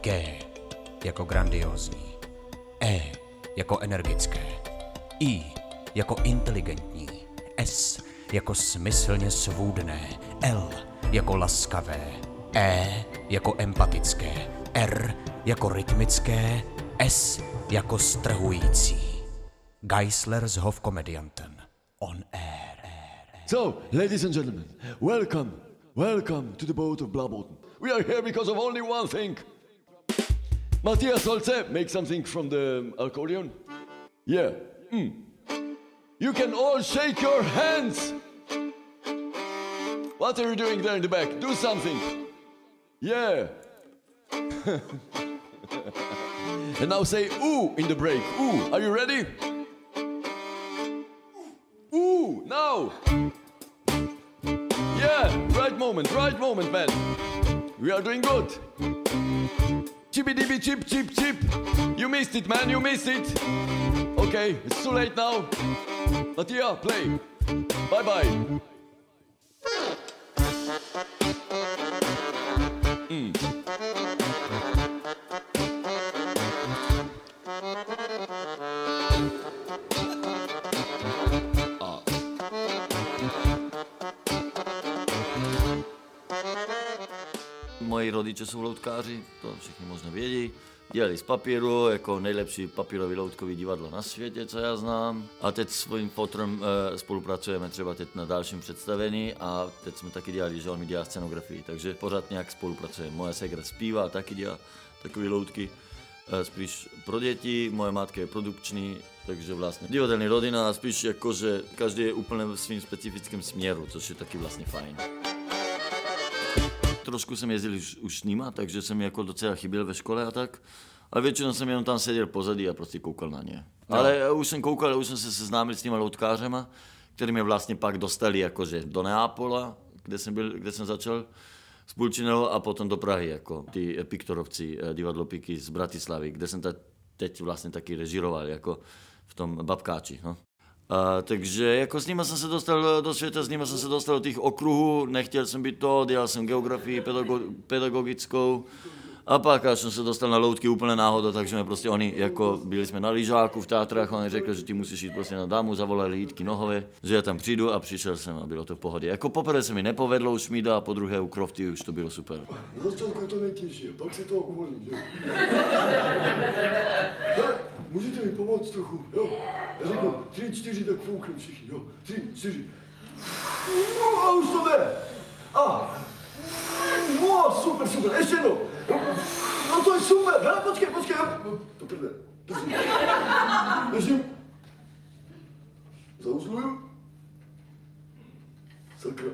G jako grandiózní, E jako energické, I jako inteligentní, S jako smyslně svůdné, L jako laskavé, E jako empatické, R jako rytmické, S jako strhující. Geisler s Hofkomedianten. On air. So, ladies and gentlemen, welcome, welcome to the boat of Blaboten. We are here because of only one thing. Matthias Holze, make something from the accordion. Yeah. Mm. You can all shake your hands. What are you doing there in the back? Do something. Yeah. and now say ooh in the break. Ooh. Are you ready? Ooh, now. Yeah, right moment, right moment, man. We are doing good. Chippy dippy chip chip chip. You missed it, man, you missed it. Okay, it's too late now. But yeah, play. Bye bye. Moji rodiče jsou loutkáři, to všichni možná vědí. Dělali z papíru, jako nejlepší papírový loutkový divadlo na světě, co já znám. A teď s svým potrem e, spolupracujeme třeba teď na dalším představení a teď jsme taky dělali, že on mi dělá scenografii, takže pořád nějak spolupracujeme. Moje segra zpívá, taky dělá takové loutky e, spíš pro děti, moje matka je produkční, takže vlastně divadelní rodina a spíš jako, že každý je úplně v svým specifickém směru, což je taky vlastně fajn trošku jsem jezdil už, už s nima, takže jsem jako docela chyběl ve škole a tak. Ale většinou jsem jenom tam seděl pozadí a prostě koukal na ně. No. Ale už jsem koukal, už jsem se seznámil s těma loutkářema, který mě vlastně pak dostali jakože do Neápola, kde jsem, byl, kde jsem začal s Pulčinou a potom do Prahy, jako ty Piktorovci, eh, divadlo Piky z Bratislavy, kde jsem teď vlastně taky režiroval, jako v tom Babkáči. No. A, takže jako s nimi jsem se dostal do světa, s nimi jsem se dostal do těch okruhů, nechtěl jsem být to, dělal jsem geografii pedago, pedagogickou a pak až jsem se dostal na loutky úplně náhodou, takže jsme prostě oni, jako byli jsme na lyžáku v Tátrách, oni řekli, že ty musíš jít prostě na dámu, zavolali Jítky Nohové, že já tam přijdu a přišel jsem a bylo to v pohodě. Jako poprvé se mi nepovedlo už Šmída a po druhé u Krofty už to bylo super. Je to nejtěžší, pak se to? Tak, můžete mi pomoct trochu, jo? Já řeknu tři, čtyři, tak fouknu všichni, jo? Tři, čtyři. A už to jde. A. No, super, super, ještě jednou. No to je super, hele, počkej, počkej. No, to prde, držím. Držím. Zauzluju. Sakra.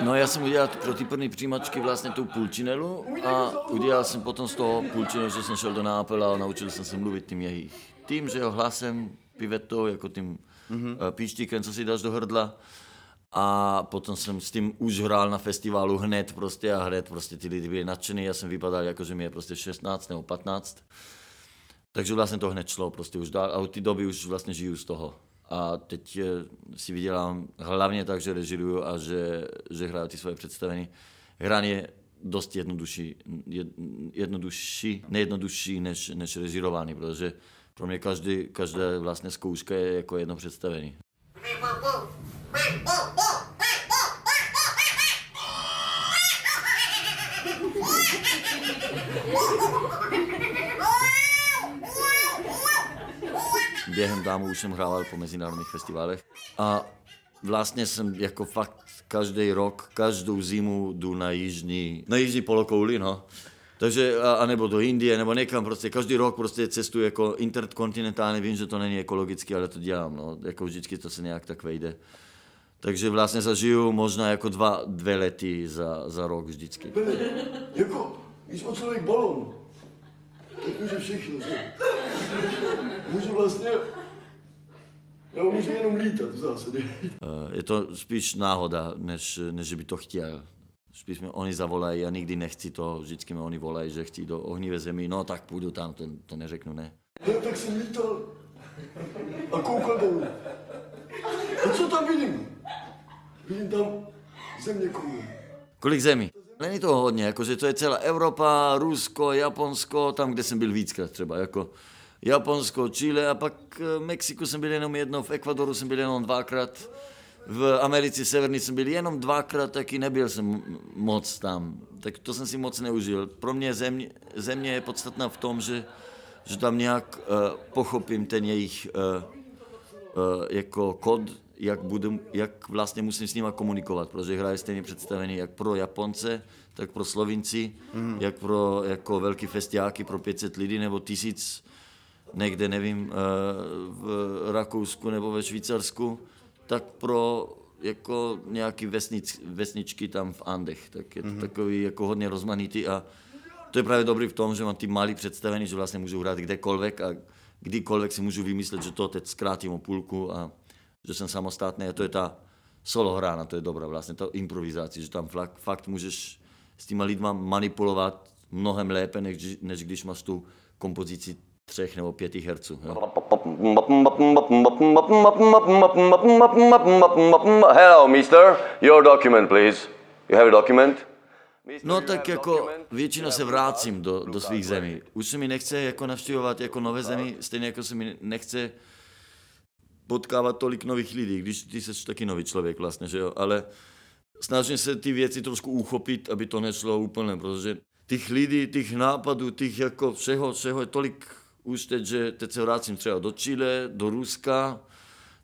No já jsem udělal pro ty první přijímačky vlastně tu půlčinelu a udělal jsem potom z toho půlčinelu, že jsem šel do Nápela a naučil jsem se mluvit tím jejich. Tím, že ho hlasem, pivetou, jako tím mm-hmm. píštíkem, co si dáš do hrdla. A potom jsem s tím už hrál na festivalu hned prostě a hned prostě ty lidi byli nadšený. Já jsem vypadal jako, že mi je prostě 16 nebo 15. Takže vlastně to hned šlo prostě už dál a od té doby už vlastně žiju z toho. A teď eh, si vydělám hlavně tak, že režiruju a že, že hraju ty svoje představení. Hrání je dost jednodušší, jednodušší nejednodušší než, než režirování, protože pro mě každý, každá vlastně zkouška je jako jedno představení. Během dámu už jsem hrával po mezinárodních festivalech a vlastně jsem jako fakt každý rok, každou zimu jdu na jižní, na jižní polokouli, no. Takže, a, nebo do Indie, nebo někam prostě, každý rok prostě cestuji jako interkontinentálně, vím, že to není ekologicky, ale to dělám, no, jako vždycky to se nějak tak vejde. Takže vlastně zažiju možná jako dva, dvě lety za, za rok vždycky. Jako, když člověk balon, tak může všechno, že? Může vlastně, já můžu jenom lítat v zásadě. Eh, Je to spíš náhoda, než, než by to chtěl. Spíš mi oni zavolají, já nikdy nechci to, vždycky mi oni volají, že chci do ohnivé zemi, no tak půjdu tam, to, to neřeknu ne. No, tak jsem lítal a koukal dolů. A co tam vidím? Vidím tam země komu. Kolik zemí? Není to hodně, jakože to je celá Evropa, Rusko, Japonsko, tam, kde jsem byl víckrát třeba, jako Japonsko, Chile a pak v eh, Mexiku jsem byl jenom jednou, v Ekvadoru jsem byl jenom dvakrát, v Americe Severní jsem byl jenom dvakrát, taky nebyl jsem moc tam. Tak to jsem si moc neužil. Pro mě země, země je podstatná v tom, že, že tam nějak uh, pochopím ten jejich uh, uh, jako kód, jak, budu, jak vlastně musím s nimi komunikovat, protože hraje stejně představení jak pro Japonce, tak pro Slovinci, mm. jak pro jako velký festiáky pro 500 lidí nebo tisíc někde, nevím, uh, v Rakousku nebo ve Švýcarsku tak pro jako nějaký vesnic, vesničky tam v Andech, tak je to mm-hmm. takový jako hodně rozmanitý a to je právě dobrý v tom, že mám ty malý představení, že vlastně můžu hrát kdekoliv a kdykoliv si můžu vymyslet, že to teď zkrátím o půlku a že jsem samostatný a to je ta solo hrána, to je dobrá vlastně, ta improvizace, že tam fakt, fakt můžeš s těma lidma manipulovat mnohem lépe, než, než když máš tu kompozici třech nebo pěti herců. Jo. Hello, mister. Your document, please. You have a document? No tak jako většinou se vrátím do, do svých zemí. Už se mi nechce jako navštěvovat jako nové zemi, stejně jako se mi nechce potkávat tolik nových lidí, když ty jsi taky nový člověk vlastně, že jo, ale snažím se ty věci trošku uchopit, aby to nešlo úplně, protože těch lidí, těch nápadů, těch jako všeho, všeho je tolik už teď, že teď se vrátím třeba do Chile, do Ruska,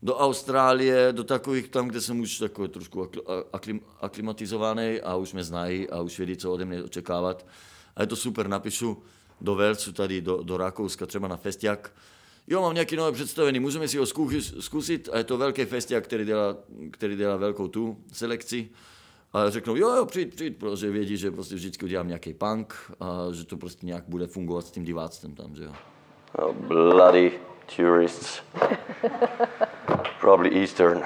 do Austrálie, do takových tam, kde jsem už takový trošku aklim, aklimatizovaný a už mě znají a už vědí, co ode mě očekávat. A je to super, napíšu do Velcu tady, do, do Rakouska, třeba na festiak. Jo, mám nějaký nové představení, můžeme si ho zkusit a je to velký festiak, který dělá, který dělá velkou tu selekci. A řeknou, jo, jo, přijď, přijď, protože vědí, že prostě vždycky udělám nějaký punk a že to prostě nějak bude fungovat s tím diváctvem tam, že jo. Oh, bloody tourists. Probably Eastern.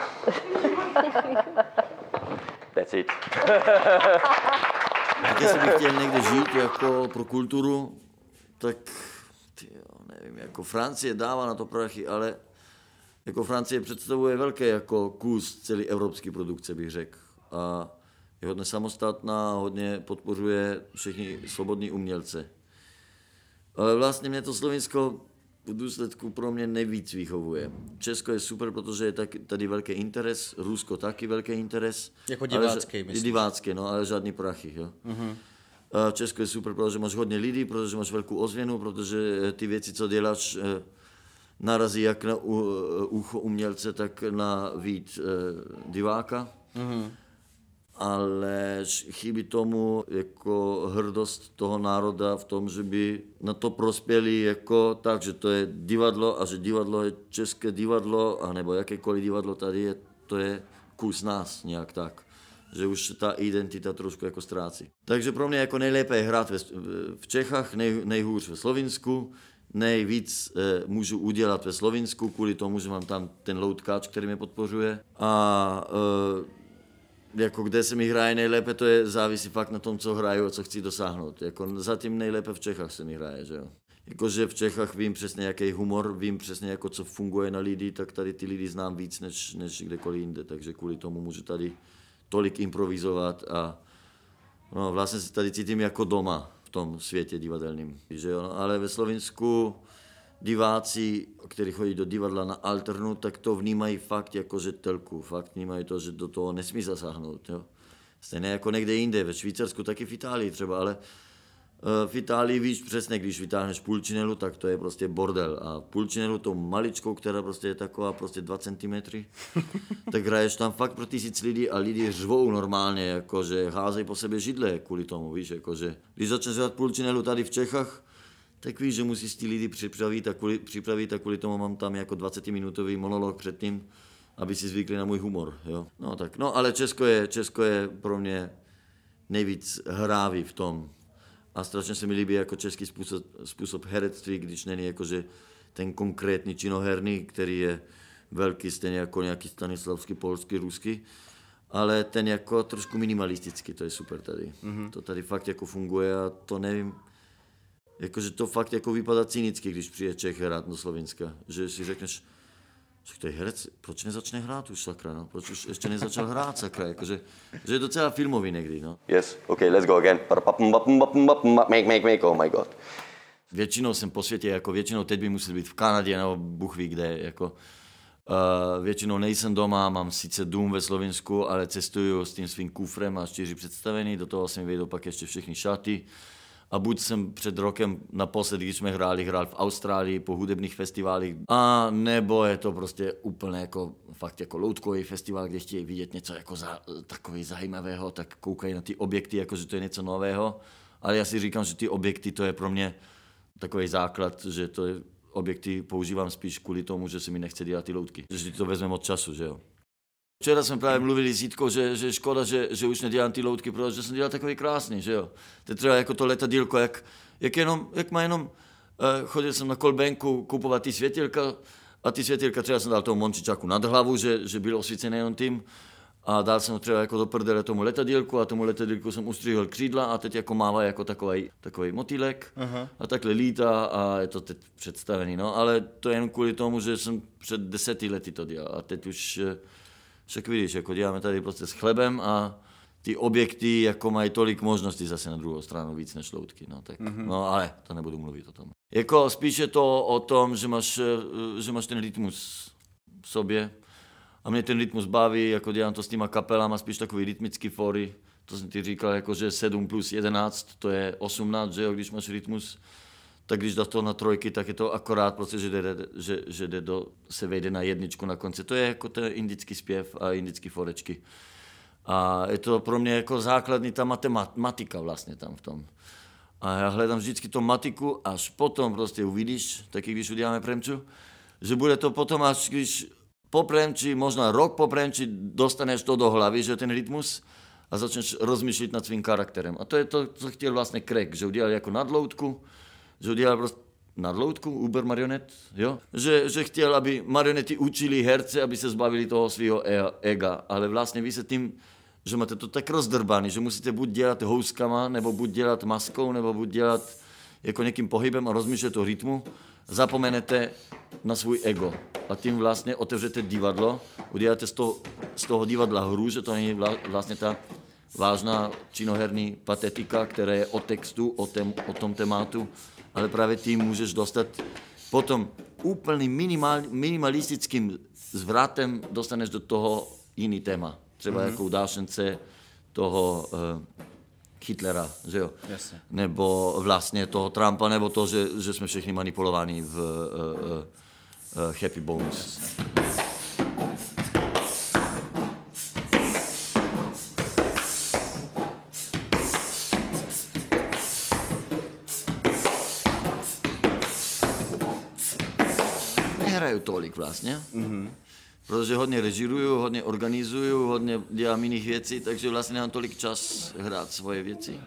That's it. Tak jestli bych chtěl někde žít jako pro kulturu, tak nevím, jako Francie dává na to prachy, ale jako Francie představuje velké jako kus celé evropské produkce, bych řekl. A je hodně samostatná, hodně podporuje všechny svobodní umělce. Ale vlastně mě to Slovinsko v důsledku pro mě nejvíc vychovuje. Česko je super, protože je tak, tady velký interes, Rusko taky velký interes. Jako divácký, ale, myslíš? Divácký, no, ale žádný prachy, jo. Uh-huh. A Česko je super, protože máš hodně lidí, protože máš velkou ozvěnu, protože eh, ty věci, co děláš, eh, narazí jak na ucho umělce, tak na eh, diváka. Uh-huh ale chybí tomu jako hrdost toho národa v tom, že by na to prospěli jako tak, že to je divadlo a že divadlo je české divadlo, anebo jakékoliv divadlo tady je, to je kus nás nějak tak že už ta identita trošku jako ztrácí. Takže pro mě jako nejlépe je hrát v Čechách, nej, nejhůř ve Slovinsku, nejvíc eh, můžu udělat ve Slovinsku, kvůli tomu, že mám tam ten loutkáč, který mě podpořuje. A eh, jako kde se mi hraje nejlépe, to je závisí fakt na tom, co hraju a co chci dosáhnout. Jako zatím nejlépe v Čechách se mi hraje, že jo. Jakože v Čechách vím přesně, jaký humor, vím přesně, jako co funguje na lidi, tak tady ty lidi znám víc, než, než kdekoliv jinde, takže kvůli tomu můžu tady tolik improvizovat a no, vlastně se tady cítím jako doma v tom světě divadelním, že jo. No, ale ve Slovinsku diváci, kteří chodí do divadla na alternu, tak to vnímají fakt jako že telku, fakt vnímají to, že do toho nesmí zasáhnout. Jo. Stejně jako někde jinde, ve Švýcarsku, taky v Itálii třeba, ale v Itálii víš přesně, když vytáhneš půlčinelu, tak to je prostě bordel. A půlčinelu, to maličkou, která prostě je taková prostě 2 cm, tak hraješ tam fakt pro tisíc lidí a lidi řvou normálně, jakože házejí po sebe židle kvůli tomu, víš, jakože. Když začneš hrát půlčinelu tady v Čechách, tak víš, že musíš ty lidi připravit a kvůli, připravit a kvůli tomu mám tam jako 20-minutový monolog předtím, aby si zvykli na můj humor. Jo? No tak, no ale Česko je, Česko je pro mě nejvíc hrávý v tom. A strašně se mi líbí jako český způsob, způsob herectví, když není jakože ten konkrétní činoherný, který je velký, stejně jako nějaký stanislavský, polský, ruský, ale ten jako trošku minimalistický, to je super tady. Mm-hmm. To tady fakt jako funguje a to nevím, Jakože to fakt jako vypadá cynicky, když přijde Čech hrát do Slovenska. Že si řekneš, Však to je herec, proč nezačne hrát už sakra, no? Proč už ještě nezačal hrát sakra, jakože, že je docela filmový někdy, no. Yes. Okay, let's go again. Make, make, make. Oh my god. Většinou jsem po světě, jako většinou teď by musel být v Kanadě nebo Bůh ví kde, jako Uh, většinou nejsem doma, mám sice dům ve Slovensku, ale cestuju s tím svým kufrem a čtyři představení, do toho jsem vejdou pak ještě všechny šaty. A buď jsem před rokem naposledy, když jsme hráli, hrál v Austrálii po hudebních festivalech, a nebo je to prostě úplně jako fakt jako loutkový festival, kde chtějí vidět něco jako za, takový zajímavého, tak koukají na ty objekty, jako že to je něco nového. Ale já si říkám, že ty objekty to je pro mě takový základ, že to je objekty používám spíš kvůli tomu, že se mi nechce dělat ty loutky. Že to vezmeme od času, že jo. Včera jsme právě mluvili s Jitkou, že, že škoda, že, že už nedělám ty loutky, protože jsem dělal takový krásný, že jo. To je třeba jako to letadílko, jak, jak, jenom, jak má jenom, uh, chodil jsem na kolbenku kupovat ty světilka a ty světilka třeba jsem dal tomu Mončičaku nad hlavu, že, že byl osvícený jenom tím a dal jsem třeba jako do prdele tomu letadílku a tomu letadílku jsem ustřihl křídla a teď jako mává jako takový, takový motýlek uh-huh. a takhle lítá a je to teď představený, no, ale to je jen kvůli tomu, že jsem před deseti lety to dělal a teď už eh, však vidíš, jako děláme tady prostě s chlebem a ty objekty jako mají tolik možností zase na druhou stranu víc než loutky, no, tak, mm-hmm. no ale to nebudu mluvit o tom. Jako spíše to o tom, že máš, eh, že máš ten rytmus v sobě, a mě ten rytmus baví, jako dělám to s těma kapelama, spíš takový rytmický fory. To jsem ti říkal, jako že 7 plus 11, to je 18, že jo, když máš rytmus. Tak když dáš to na trojky, tak je to akorát, protože jde, že, že jde do, se vejde na jedničku na konci. To je jako ten indický zpěv a indický forečky. A je to pro mě jako základní ta matematika vlastně tam v tom. A já hledám vždycky to matiku, až potom prostě uvidíš, taky když uděláme premču, že bude to potom, až když po premči, možná rok po premči dostaneš to do hlavy, že ten rytmus a začneš rozmýšlet nad svým charakterem. A to je to, co chtěl vlastně Craig, že udělal jako nadloutku, že udělal prostě nadloutku, Uber marionet, jo? Že, že chtěl, aby marionety učili herce, aby se zbavili toho svého e, ega, ale vlastně vy se tím, že máte to tak rozdrbaný, že musíte buď dělat houskama, nebo buď dělat maskou, nebo buď dělat jako někým pohybem a rozmýšlet o rytmu, zapomenete na svůj ego. A tím vlastně otevřete divadlo, uděláte z toho, z toho divadla hru, že to není vlastně ta vážná činoherní patetika, která je o textu, o, tém, o tom tématu, ale právě tím můžeš dostat potom úplně minimal, minimalistickým zvratem dostaneš do toho jiný téma. Třeba mm-hmm. jako u Dášence toho uh, Hitlera, že jo? Jasně. Nebo vlastně toho Trumpa, nebo to, že, že jsme všichni manipulováni v uh, uh, uh, Happy Bones. Nehraju tolik vlastně. Mm-hmm protože hodně režiruju, hodně organizuju, hodně dělám jiných věcí, takže vlastně nemám tolik čas hrát svoje věci.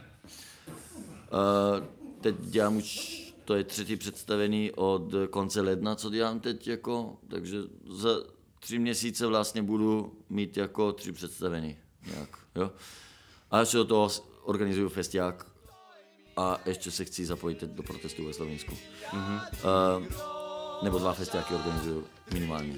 Uh, teď dělám už, to je třetí představení od konce ledna, co dělám teď, jako, takže za tři měsíce vlastně budu mít jako tři představení. Nějak, jo? A ještě do toho organizuju festiák a ještě se chci zapojit do protestu ve Slovensku. Mm-hmm. Uh, nebo dva festiáky organizuju minimálně.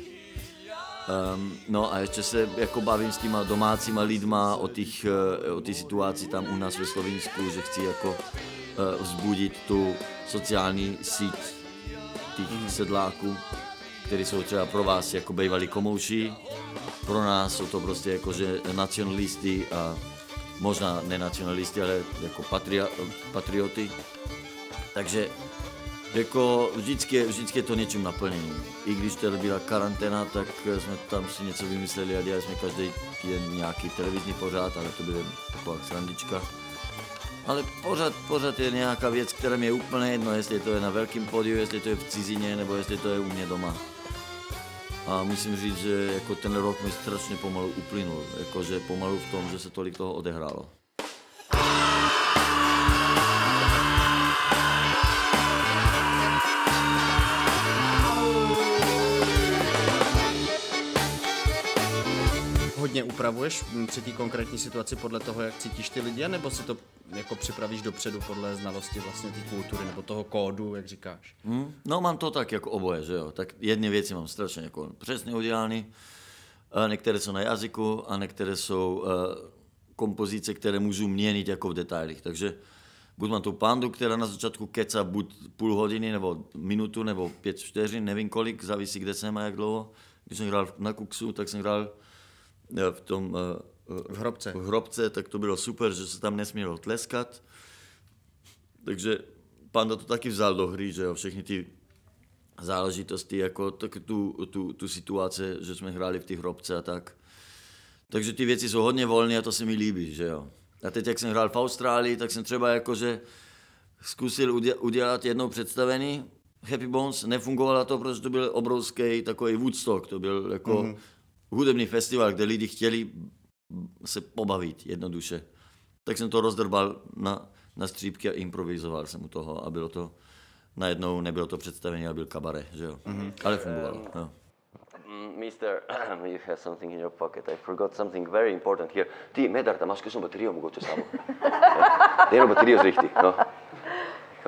Um, no a ještě se jako bavím s těma domácíma lidma o těch, eh, o té situaci tam u nás ve Slovensku, že chci jako uh, vzbudit tu sociální síť těch mm. sedláků, kteří jsou třeba pro vás jako bývalí komouši, pro nás jsou to prostě jako že nacionalisti a možná nenacionalisti, ale jako patria, patrioty. Takže jako vždycky, je, vždycky je to něčím naplnění. I když tady byla karanténa, tak jsme tam si něco vymysleli a dělali jsme každý den nějaký televizní pořád, ale to byla taková srandička. Ale pořád, pořád je nějaká věc, která mi je úplně jedno, jestli to je na velkém podiu, jestli to je v cizině, nebo jestli to je u mě doma. A musím říct, že jako ten rok mi strašně pomalu uplynul, jakože pomalu v tom, že se tolik toho odehrálo. Mm, při té konkrétní situaci podle toho, jak cítíš ty lidi, nebo si to jako připravíš dopředu podle znalosti vlastně té kultury nebo toho kódu, jak říkáš? Hmm? No mám to tak jako oboje, že jo. Tak jedny věci mám strašně jako přesně udělané, a některé jsou na jazyku a některé jsou uh, kompozice, které můžu měnit jako v detailích. Takže buď mám tu pandu, která na začátku keca buď půl hodiny, nebo minutu, nebo pět vteřin, nevím kolik, závisí, kde jsem a jak dlouho. Když jsem hrál na Kuksu, tak jsem hrál eh, v tom uh, V hrobce. v hrobce, tak to bylo super, že se tam nesmělo tleskat. Takže Panda to taky vzal do hry, že jo, všechny ty záležitosti, jako tak tu, tu, tu situace, že jsme hráli v těch hrobce a tak. Takže ty věci jsou hodně volné a to se mi líbí, že jo. A teď, jak jsem hrál v Austrálii, tak jsem třeba jakože zkusil udě- udělat jednou představení Happy Bones, nefungovalo to, protože to byl obrovský takový Woodstock, to byl jako mm-hmm. Hudební festival, kde lidi chtěli se pobavit jednoduše. Tak jsem to rozdrbal na, na střípky a improvizoval jsem u toho a bylo to, najednou nebylo to představení, ale byl kabaret, že jo. Mm-hmm. Ale fungovalo, jo. Mm, Mister, you have something in your pocket. I forgot something very important here. Ti, me tarvitsemme äsken sun bateria mogoče samo. Teeno baterija zrihti, no.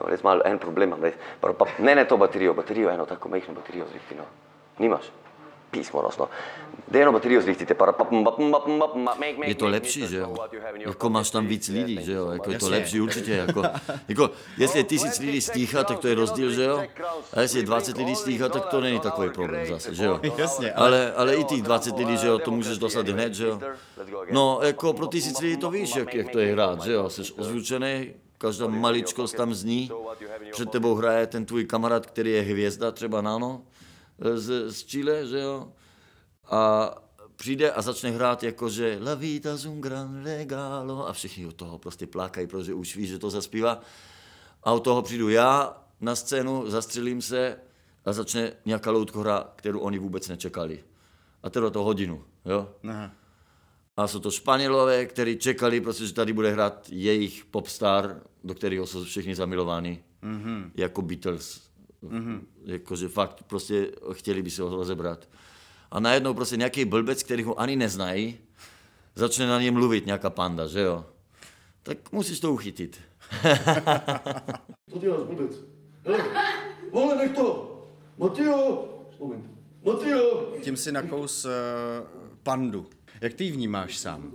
Res malo en problem imam, res. Pa, pa, ne, ne to baterijo, baterijo eno tako majhno baterijo zrihti, no. Nimaš? No. Pa, pa, pa, pa, make, make, je to lepší, že jo? Jako máš tam víc lidí, že jo? Jako je to lepší určitě, jako, jako jestli je tisíc lidí stícha, tak to je rozdíl, že jo? A jestli je 20 lidí stícha, tak to není takový problém zase, že jo? Jasně, Ale, ale i těch 20 lidí, že jo, to můžeš dostat hned, že jo? No, jako pro tisíc lidí to víš, jak, jak to je hrát, že jo? Jsi ozvučený, každá maličkost tam zní, před tebou hraje ten tvůj kamarád, který je hvězda, třeba Nano, z, z Chile, že jo? A přijde a začne hrát jako, že La vita es un gran regalo a všichni od toho prostě plákají, protože už ví, že to zaspívá. A od toho přijdu já na scénu, zastřelím se a začne nějaká loutkora, kterou oni vůbec nečekali. A trvá to hodinu, jo? Aha. A jsou to Španělové, kteří čekali, prostě, že tady bude hrát jejich popstar, do kterého jsou všichni zamilováni, mm-hmm. jako Beatles. Mm-hmm. Jakože fakt prostě chtěli by se ho rozebrat. A najednou prostě nějaký blbec, který ho ani neznají, začne na něj mluvit nějaká panda, že jo? Tak musíš to uchytit. Co děláš, blbec? Hele, vole, nech to! Matio! Moment. Tím si nakous uh, pandu. Jak ty ji vnímáš sám?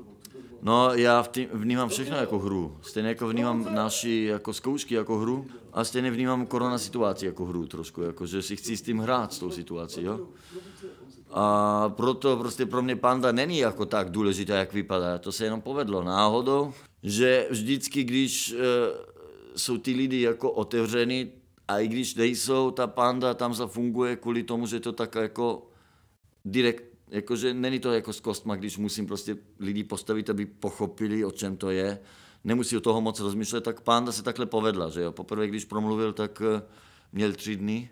No, já v tým, vnímám všechno jako hru. Stejně jako vnímám naši jako zkoušky jako hru a stejně vnímám korona situaci jako hru trošku, jako že si chci s tím hrát, s tou situací, jo. A proto prostě pro mě panda není jako tak důležitá, jak vypadá. To se jenom povedlo náhodou, že vždycky, když e, jsou ty lidi jako otevření, a i když nejsou, ta panda tam zafunguje kvůli tomu, že to tak jako direkt, jakože není to jako s kostma, když musím prostě lidi postavit, aby pochopili, o čem to je. Nemusí o toho moc rozmýšlet, tak panda se takhle povedla, že jo. Poprvé, když promluvil, tak eh, měl tři dny,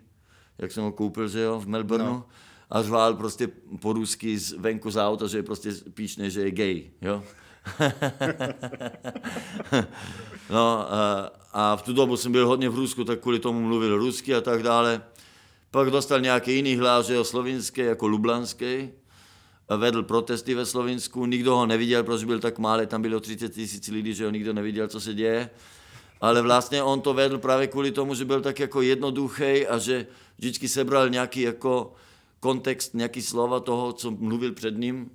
jak jsem ho koupil, že jo, v Melbourneu. No. A řval prostě po rusky z venku z auta, že je prostě píšne, že je gay, jo. no a, a v tu dobu jsem byl hodně v Rusku, tak kvůli tomu mluvil rusky a tak dále. Pak dostal nějaký jiný hlas, že jo, slovinský, jako lublanský. Vedl protesty ve Slovinsku, nikdo ho neviděl, protože byl tak malý, tam bylo 30 tisíc lidí, že ho nikdo neviděl, co se děje. Ale vlastně on to vedl právě kvůli tomu, že byl tak jako jednoduchý a že vždycky sebral nějaký jako kontext, nějaký slova toho, co mluvil před ním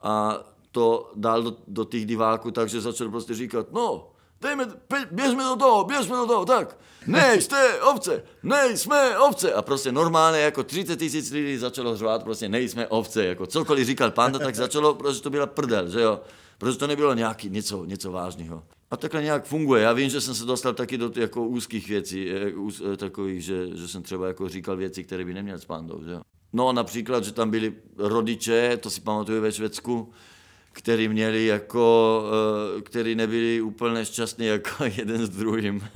a to dal do, do těch diváků, takže začal prostě říkat, no, dejme, běžme do toho, běžme do toho, tak, nejste ovce, nejsme ovce. A prostě normálně jako 30 tisíc lidí začalo řvát, prostě nejsme ovce, jako cokoliv říkal panda, tak začalo, protože to byla prdel, že jo, protože to nebylo nějaký něco, něco vážného. A takhle nějak funguje. Já vím, že jsem se dostal taky do jako úzkých věcí, eh, úz, eh, takových, že, že jsem třeba jako říkal věci, které by neměl s pandou, že jo. No například, že tam byli rodiče, to si pamatuju ve Švédsku, který měli jako, eh, který nebyli úplně šťastní jako jeden s druhým.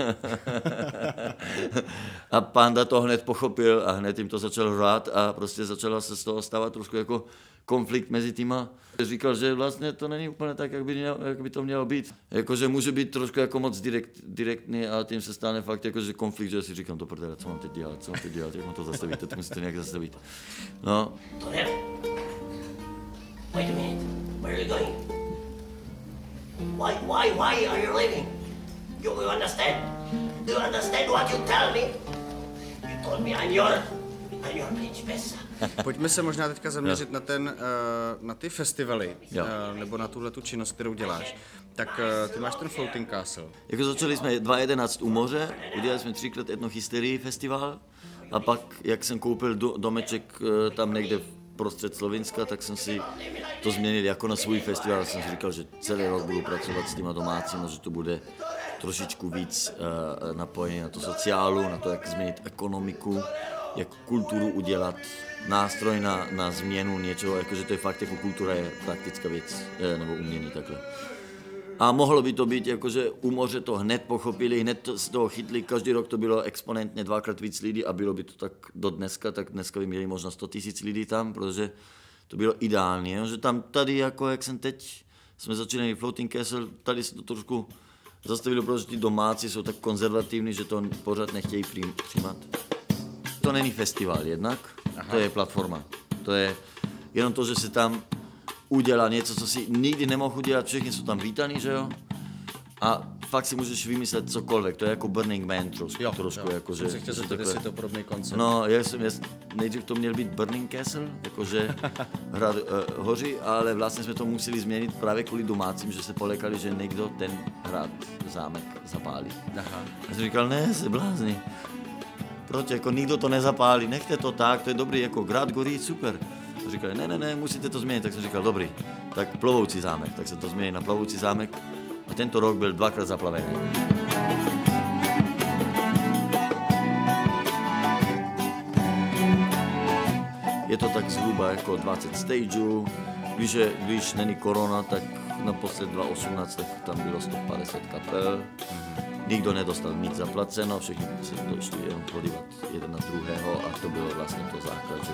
a panda to hned pochopil a hned jim to začal hrát a prostě začala se z toho stávat trošku jako konflikt mezi týma. Říkal, že vlastně to není úplně tak, jak by, mělo, jak by to mělo být. Jakože může být trošku jako moc direkt, direktní a tím se stane fakt jako, že konflikt, že si říkám to prdele, co mám teď dělat, co mám teď dělat, jak mám to zastavit, teď musím to nějak zastavit. No, Wait a minute. Where are you going? Why, why, why are you leaving? You, you understand? Do you understand what you tell me? You told me I'm your, I'm your principessa. Pojďme se možná teďka zaměřit na, ten, eh, na ty festivaly, Jo. eh, nebo na tuhle tu činnost, kterou děláš. Tak eh, ty máš ten Floating Castle. Jako začali jsme 2011 u moře, udělali jsme třikrát etnohysterii festival a pak, jak jsem koupil do, domeček tam někde prostřed Slovenska, tak jsem si to změnil jako na svůj festival. Jsem si říkal, že celý rok budu pracovat s těma domácíma, že to bude trošičku víc uh, napojený na to sociálu, na to, jak změnit ekonomiku, jak kulturu udělat, nástroj na, na změnu něčeho, jakože to je fakt jako kultura je praktická věc, eh, nebo umění takhle. A mohlo by to být, jakože u moře to hned pochopili, hned to, z toho chytli, každý rok to bylo exponentně dvakrát víc lidí a bylo by to tak do dneska, tak dneska by měli možná 100 tisíc lidí tam, protože to bylo ideální, že tam tady, jako jak jsem teď, jsme začínali Floating Castle, tady se to trošku zastavilo, protože ti domácí jsou tak konzervativní, že to pořád nechtějí přijímat. To není festival jednak, Aha. to je platforma. To je jenom to, že se tam udělá něco, co si nikdy nemohl udělat, všichni jsou tam vítaní, že jo? A fakt si můžeš vymyslet cokoliv, to je jako Burning Man trošku, Jo, trošku jo. jako, že, Jsem se chtěl že zeptat, jestli to podobný koncept. No, já jsem, já, nejdřív to měl být Burning Castle, jakože hrad uh, hoří, ale vlastně jsme to museli změnit právě kvůli domácím, že se polekali, že někdo ten hrad, zámek zapálí. Aha. Já jsem říkal, ne, se blázni. Proč, jako nikdo to nezapálí, nechte to tak, to je dobrý, jako grad gorí, super. A říkali, ne, ne, ne, musíte to změnit, tak jsem říkal, dobrý, tak plovoucí zámek, tak se to změní na plovoucí zámek. A tento rok byl dvakrát zaplavený. Je to tak zhruba jako 20 stageů, když, je, když není korona, tak naposled 2018 tak tam bylo 150 kapel. Nikdo nedostal nic zaplaceno, všichni se došli jenom podívat jeden na druhého a to bylo vlastně to základ, že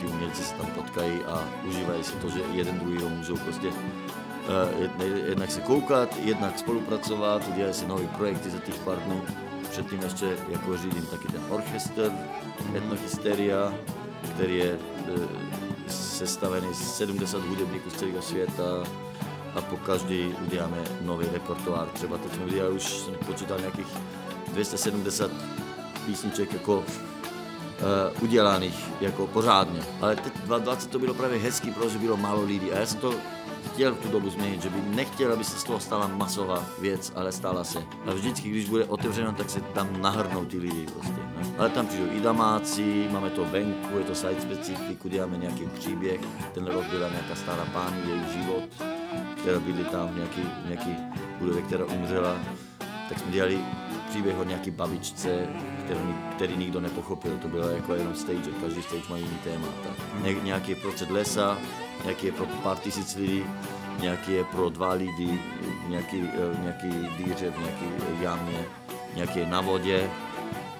ti umělci se tam potkají a užívají si to, že jeden druhýho můžou prostě uh, jed- jednak se koukat, jednak spolupracovat, udělají si nové projekty za těch pár dnů. Předtím ještě jako řídím taky ten orchestr, Etnohysteria, který je eh, sestavený z 70 hudebníků z celého světa a po každý uděláme nový repertoár. Třeba teď jsme udělali už, jsem počítal nějakých 270 písniček jako uh, udělaných jako pořádně. Ale teď 2020 to bylo právě hezký, protože bylo málo lidí a já jsem to chtěl v tu dobu změnit, že by nechtěl, aby se z toho stala masová věc, ale stala se. A vždycky, když bude otevřeno, tak se tam nahrnou ty lidi prostě. Ne? Ale tam přijdou i domácí, máme to venku, je to site specifik, uděláme nějaký příběh. Ten rok byla nějaká stará páni, její život, která byli tam v nějaký, v nějaký budově, která umřela. Tak jsme dělali příběh o nějaký babičce, který, který nikdo nepochopil. To bylo jako jenom stage, každý stage má jiný téma. Tak. Ně, nějaký je pro před lesa, nějaký je pro pár tisíc lidí, nějaký je pro dva lidi, nějaký, eh, nějaký dýře v nějaké jamě, nějaký je na vodě.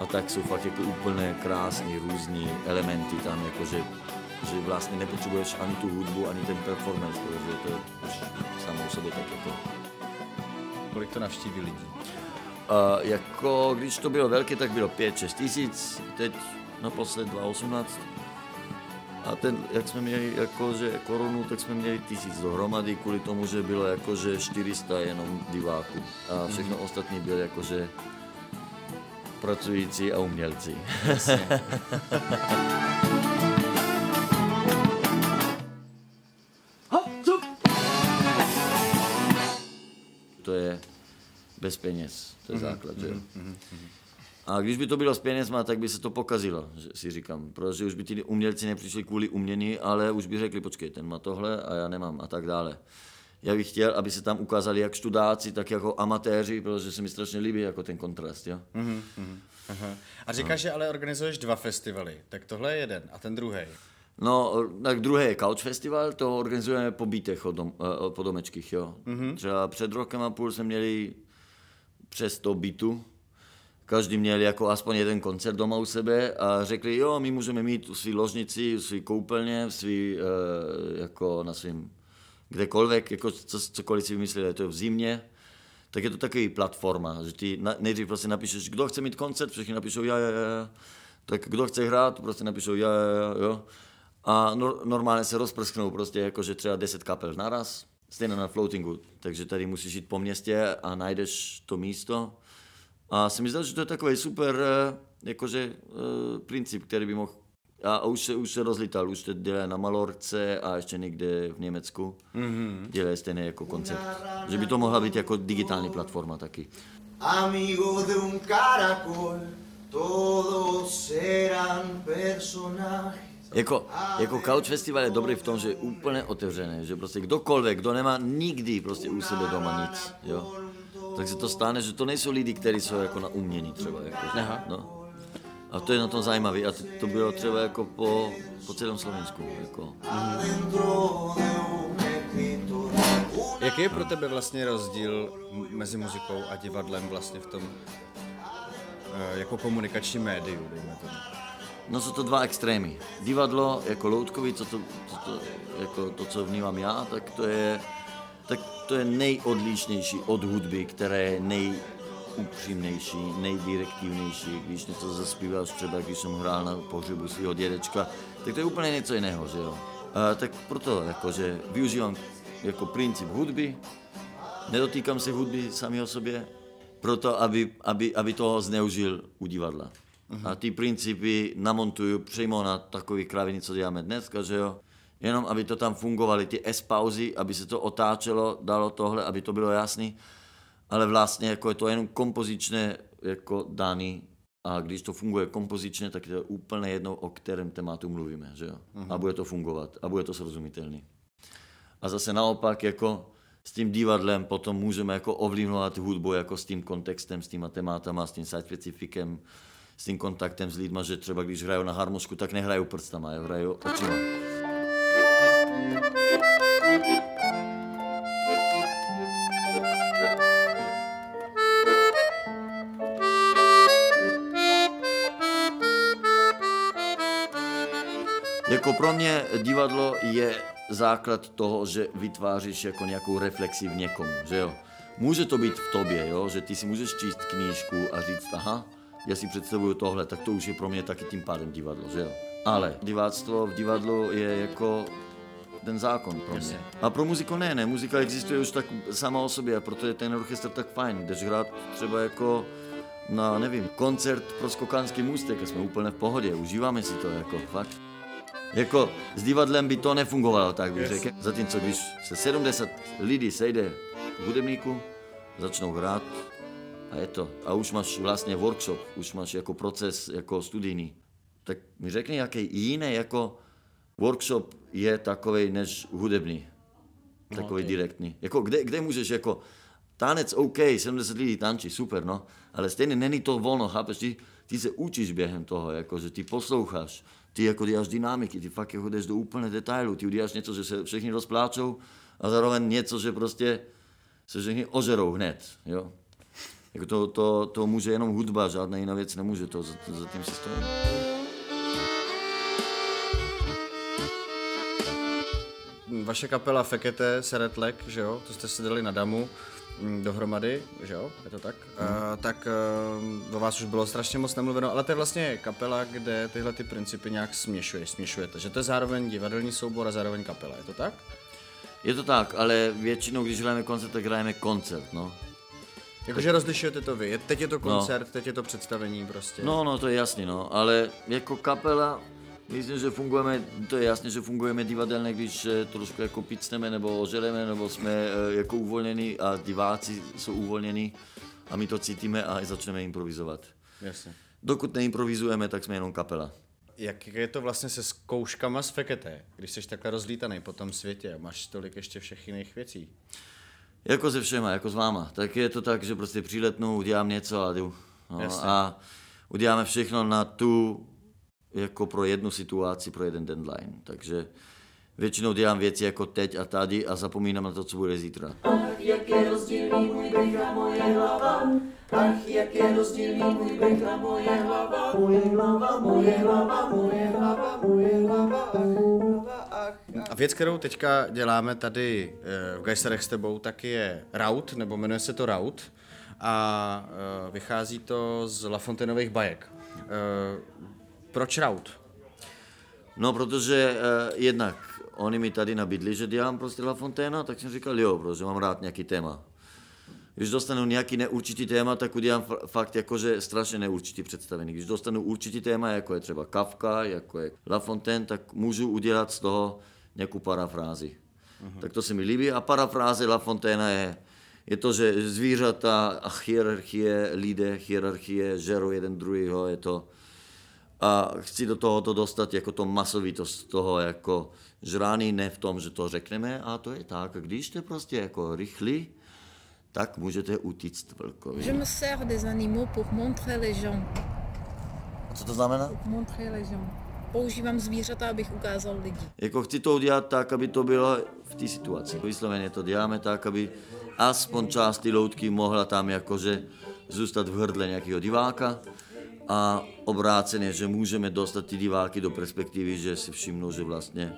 A tak jsou fakt jako úplně krásný, různý elementy tam, jakože že vlastně nepotřebuješ ani tu hudbu, ani ten performance, protože to je už samo o sobě tak jako Kolik to navštíví lidí? a jako, když to bylo velké, tak bylo 5-6 tisíc, teď naposled 2018. A ten, jak jsme měli jakože korunu, tak jsme měli tisíc dohromady, kvůli tomu, že bylo jakože 400 jenom diváků. A všechno ostatní bylo jakože pracující a umělci. bez peněz, to je základ, že jo. A když by to bylo s penězma, tak by se to pokazilo, že si říkám, protože už by ti umělci nepřišli kvůli umění, ale už by řekli, počkej, ten má tohle a já nemám a tak dále. Já bych chtěl, aby se tam ukázali jak študáci, tak jako amatéři, protože se mi strašně líbí jako ten kontrast, jo. Aha. A říkáš, že ale organizuješ dva festivaly, tak tohle je jeden a ten druhý. No, tak druhý je Couch Festival, to organizujeme po bytech, o dom, eh, po domečkých, jo. Mm-hmm. Třeba před rokem a půl jsme měli přes 100 bytů, každý měl jako aspoň jeden koncert doma u sebe a řekli, jo, my můžeme mít u svý ložnici, u svý koupelně, u svý, uh, jako na svým kdekoliv, jako co, cokoliv si vymysleli, to je v zimě, tak je to takový platforma, že ty na, nejdřív prostě napíšeš, kdo chce mít koncert, všichni napíšou ja, ja, ja, tak kdo chce hrát, prostě napíšou ja, ja, ja, jo. a nor- normálně se rozprsknou prostě jakože třeba 10 kapel naraz, stejně na floatingu, takže tady musíš jít po městě a najdeš to místo. A si myslel, že to je takový super eh, jakože uh, princip, který by mohl a už se, už se rozlítal, už to dělá na Malorce a ještě někde v Německu. Mm-hmm. Dělá stejný jako koncept. Že by to mohla být jako digitální platforma taky. Amigo de un caracol, todos eran personajes. Jako, jako Couch Festival je dobrý v tom, že je úplně otevřený, že prostě kdokoliv, kdo nemá nikdy prostě u sebe doma nic, jo. Tak se to stane, že to nejsou lidi, kteří jsou jako na umění třeba, jako, Aha. no. A to je na tom zajímavé a to bylo třeba jako po, po celém Slovensku, jako. Jaký je pro tebe vlastně rozdíl mezi muzikou a divadlem vlastně v tom eh, jako komunikačním médiu, dejme tomu? No jsou to dva extrémy. Divadlo jako loutkový, co to, co to, jako to, co vnímám já, tak to je, tak to je nejodlišnější od hudby, která je nejupřímnější, nejdirektivnější. Když něco zaspíváš, třeba když jsem hrál na pohřebu svého dědečka, tak to je úplně něco jiného, že jo. A, tak proto jakože využívám jako princip hudby, nedotýkám se hudby sami o sobě, proto, aby, aby, aby toho zneužil u divadla. A ty principy namontuju přímo na takový kraviny, co děláme dneska, že jo. Jenom, aby to tam fungovaly, ty S-pauzy, aby se to otáčelo, dalo tohle, aby to bylo jasný. Ale vlastně jako je to jenom kompozičné jako daný a když to funguje kompozičně, tak je to úplně jedno, o kterém tématu mluvíme, že jo. A bude to fungovat a bude to srozumitelný. A zase naopak jako s tím divadlem potom můžeme jako ovlivňovat hudbu jako s tím kontextem, s těma tématama, s tím specifikem, s tím kontaktem s lidma, že třeba když hrajou na harmosku, tak nehrajou prstama, jo, hrajou očima. Jako pro mě divadlo je základ toho, že vytváříš jako nějakou reflexi v někom, že jo. Může to být v tobě, jo, že ty si můžeš číst knížku a říct, aha, já si představuju tohle, tak to už je pro mě taky tím pádem divadlo, že jo. Ale diváctvo v divadlu je jako ten zákon pro mě. A pro muziku ne, ne, muzika existuje už tak sama o sobě a proto je ten orchestr tak fajn. Jdeš hrát třeba jako na, nevím, koncert pro skokánský můstek a jsme úplně v pohodě, užíváme si to, jako fakt. Jako s divadlem by to nefungovalo, tak bych řekl. Zatímco když se 70 lidí sejde v hudebníku, začnou hrát a je to. A už máš vlastně workshop, už máš jako proces jako studijní. Tak mi řekni, jaký jiný jako workshop je takový než hudební. Takový no, direktní. Jako kde, kde můžeš jako tanec OK, 70 lidí tančí, super, no, ale stejně není to volno, chápeš, ty, ty se učíš během toho, jako, že ty posloucháš, ty jako děláš dynamiky, ty fakt jako jdeš do úplně detailu, ty uděláš něco, že se všichni rozpláčou a zároveň něco, že prostě se všichni ožerou hned, jo. Jako to, to, to může jenom hudba, žádná jiná věc nemůže, to, za, za tím si stojím. Vaše kapela Fekete, Seretlek, že jo, to jste si dali na damu mm, dohromady, že jo, je to tak? Mm. Uh, tak uh, o vás už bylo strašně moc nemluveno, ale to je vlastně kapela, kde tyhle ty principy nějak směšuje, směšujete, že to je zároveň divadelní soubor a zároveň kapela, je to tak? Je to tak, ale většinou, když hrajeme koncert, tak hrajeme koncert, no. Jakože rozlišujete to vy, teď je to koncert, no. teď je to představení prostě. No, no, to je jasný, no, ale jako kapela, myslím, že fungujeme, to je jasné, že fungujeme divadelně, když eh, trošku jako picneme nebo ožereme, nebo jsme eh, jako uvolnění a diváci jsou uvolnění a my to cítíme a začneme improvizovat. Jasně. Dokud neimprovizujeme, tak jsme jenom kapela. Jak je to vlastně se zkouškama z Fekete, když jsi takhle rozlítaný po tom světě a máš tolik ještě všech jiných věcí? Jako se všema, jako s váma. Tak je to tak, že prostě přiletnu, udělám něco a jdu. No, Jasně. a uděláme všechno na tu, jako pro jednu situaci, pro jeden deadline. Takže většinou dělám věci jako teď a tady a zapomínám na to, co bude zítra. Ach, jak je rozdílný můj bych a moje hlava. Ach, jak je rozdílný můj bych a moje hlava. Moje hlava, moje hlava, moje hlava, moje hlava, ach, hlava, věc, kterou teďka děláme tady eh, v Geiserech s tebou, tak je Raut, nebo jmenuje se to Raut. A eh, vychází to z Lafontainových bajek. Eh, Proč Raut? No, protože jednak oni mi tady nabídli, že dělám prostě La Fontaine, tak jsem říkal jo, protože mám rád nějaký téma. Když dostanu nějaký neurčitý téma, tak udělám fakt jakože strašně neurčitý představení. Když dostanu určitý téma, jako je třeba Kafka, jako je La Fontaine, tak můžu udělat z toho nějakou parafrázi. Uh-huh. Tak to se mi líbí. A parafráze La Fontaine je, je to, že zvířata a hierarchie, lidé, hierarchie, žerou jeden druhýho, je to... A chci do toho to dostat jako to masovitost toho jako žrání, ne v tom, že to řekneme, a to je tak. Když jste prostě jako rychlí, tak můžete utíct vlkovi. Je me sers des animaux pour montrer les gens. A co to znamená? Montrer les gens. Používám zvířata, abych ukázal lidi. Jako chci to udělat tak, aby to bylo v té situaci. Vysloveně to děláme tak, aby aspoň část ty loutky mohla tam jakože zůstat v hrdle nějakého diváka a obráceně, že můžeme dostat ty diváky do perspektivy, že si všimnou, že vlastně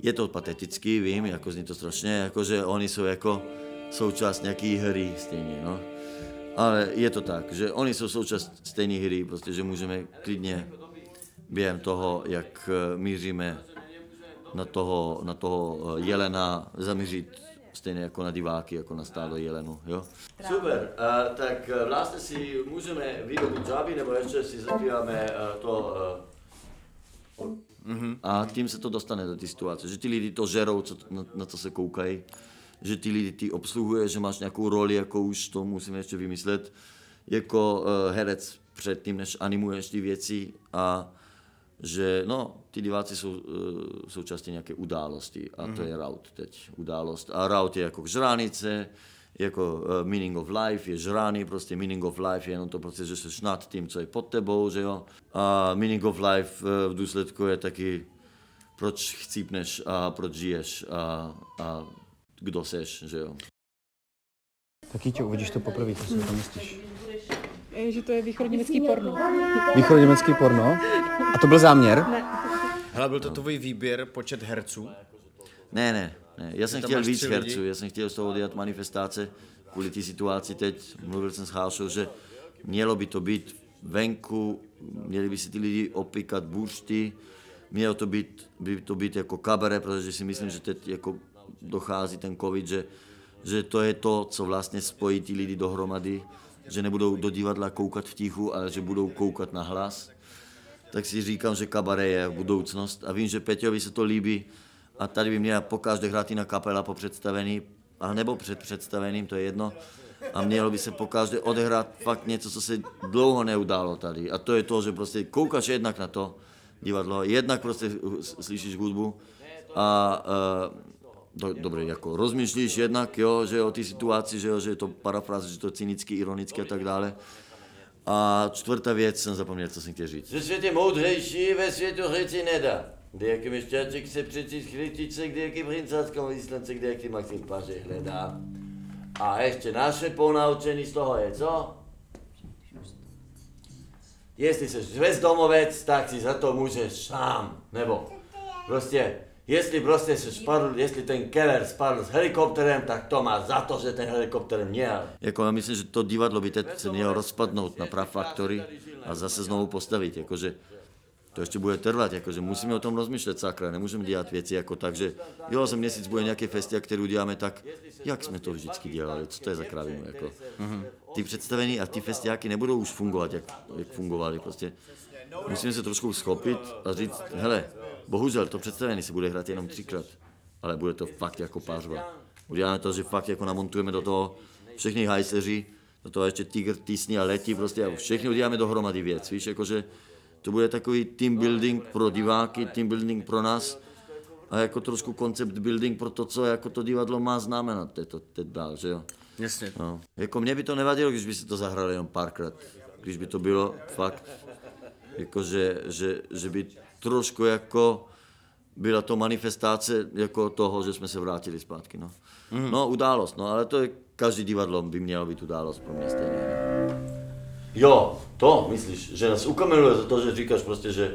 je to patetický, vím, jako zní to strašně, jako že oni jsou jako součást nějaký hry stejně, no. Ale je to tak, že oni jsou součást stejné hry, prostě, že můžeme klidně během toho, jak eh, míříme na toho, na toho eh, jelena, zamířit stejně jako na diváky, jako na stádo jelenu, jo? Super, uh, tak uh, vlastně si můžeme vyrobit žáby, nebo ještě si zaspíváme uh, to uh, mm-hmm. a tím se to dostane do té situace, že ty lidi to žerou, co, na, na co se koukají, že ty lidi ty obsluhuje, že máš nějakou roli, jako už to musíme ještě vymyslet, jako uh, herec předtím, než animuješ ty věci a že no, ty diváci jsou uh, součástí nějaké události a mm-hmm. to je Raut teď, událost. A Raut je jako žránice, jako uh, meaning of life je žrány, prostě meaning of life je jenom to prostě, že jsi nad tím, co je pod tebou, že jo. A meaning of life uh, v důsledku je taky, proč chcípneš a proč žiješ a, a kdo seš, že jo. Tak Jíťo, uvidíš to poprvé, co si to myslíš? Že to je východněmecký porno. Východoněmecký porno? A to byl záměr? Ne. Hele, byl to tvůj výběr, počet herců? Ne, ne, ne. Já jsem chtěl víc lidi? herců, já jsem chtěl z toho udělat manifestace kvůli té situaci teď. Mluvil jsem s Hášou, že mělo by to být venku, měli by si ty lidi opíkat bušty, mělo to být, by to být jako kabare, protože si myslím, že teď jako dochází ten covid, že, že to je to, co vlastně spojí ty lidi dohromady, že nebudou do divadla koukat v tichu, ale že budou koukat na hlas. Tak si říkám, že kabare je budoucnost a vím, že Peťovi se to líbí a tady by měla pokaždé hrát jiná kapela po představení, a nebo před představením, to je jedno. A mělo by se pokaždé odehrát fakt něco, co se dlouho neudálo tady. A to je to, že prostě koukáš jednak na to divadlo, jednak prostě slyšíš hudbu a uh, do, dobré, jako rozmýšlíš jednak, jo, že o té situaci, že, jo, že je to parafráze, že to je cynicky, ironicky a tak dále. A čtvrtá věc, jsem zapomněl, co jsem chtěl říct. Že svět je moudřejší, ve světu řeci nedá. Kdejaký měšťáček se přeci skrytice, kdejaký princácka výslence, kdejaký Maxim paže hledá. A ještě naše ponaučení z toho je, co? Jestli jsi zvezdomovec, tak si za to můžeš sám. Nebo prostě, jestli prostě se spadl, jestli ten Keller spadl s helikopterem, tak to má za to, že ten helikopter měl. Jako já myslím, že to divadlo by teď se mělo rozpadnout na prafaktory a zase znovu postavit, jakože to ještě bude trvat, jakože musíme o tom rozmýšlet, sakra, nemůžeme dělat věci jako tak, že jo, za měsíc bude nějaký festival, který uděláme tak, jak jsme to vždycky dělali, co to je za kravinu, jako. Ty představení a ty festiáky nebudou už fungovat, jak, jak fungovaly, prostě musíme se trošku schopit a říct, hele, bohužel to představení se bude hrát jenom třikrát, ale bude to fakt jako pářba. Uděláme to, že fakt jako namontujeme do toho všechny hajseři, do toho ještě tygr, týsny a letí prostě a všechny uděláme dohromady věc, víš, jakože to bude takový team building pro diváky, team building pro nás a jako trošku koncept building pro to, co jako to divadlo má znamenat teď, teď dál, že jo. Jasně. No. Jako mě by to nevadilo, když by se to zahralo jenom párkrát. Když by to bylo fakt, jako že, že, že by trošku jako byla to manifestace jako toho, že jsme se vrátili zpátky. No, mm. no událost, no ale to je, každý divadlo by mělo být událost pro mě stejně. No. Jo, to myslíš, že nás ukamiluje za to, že říkáš prostě, že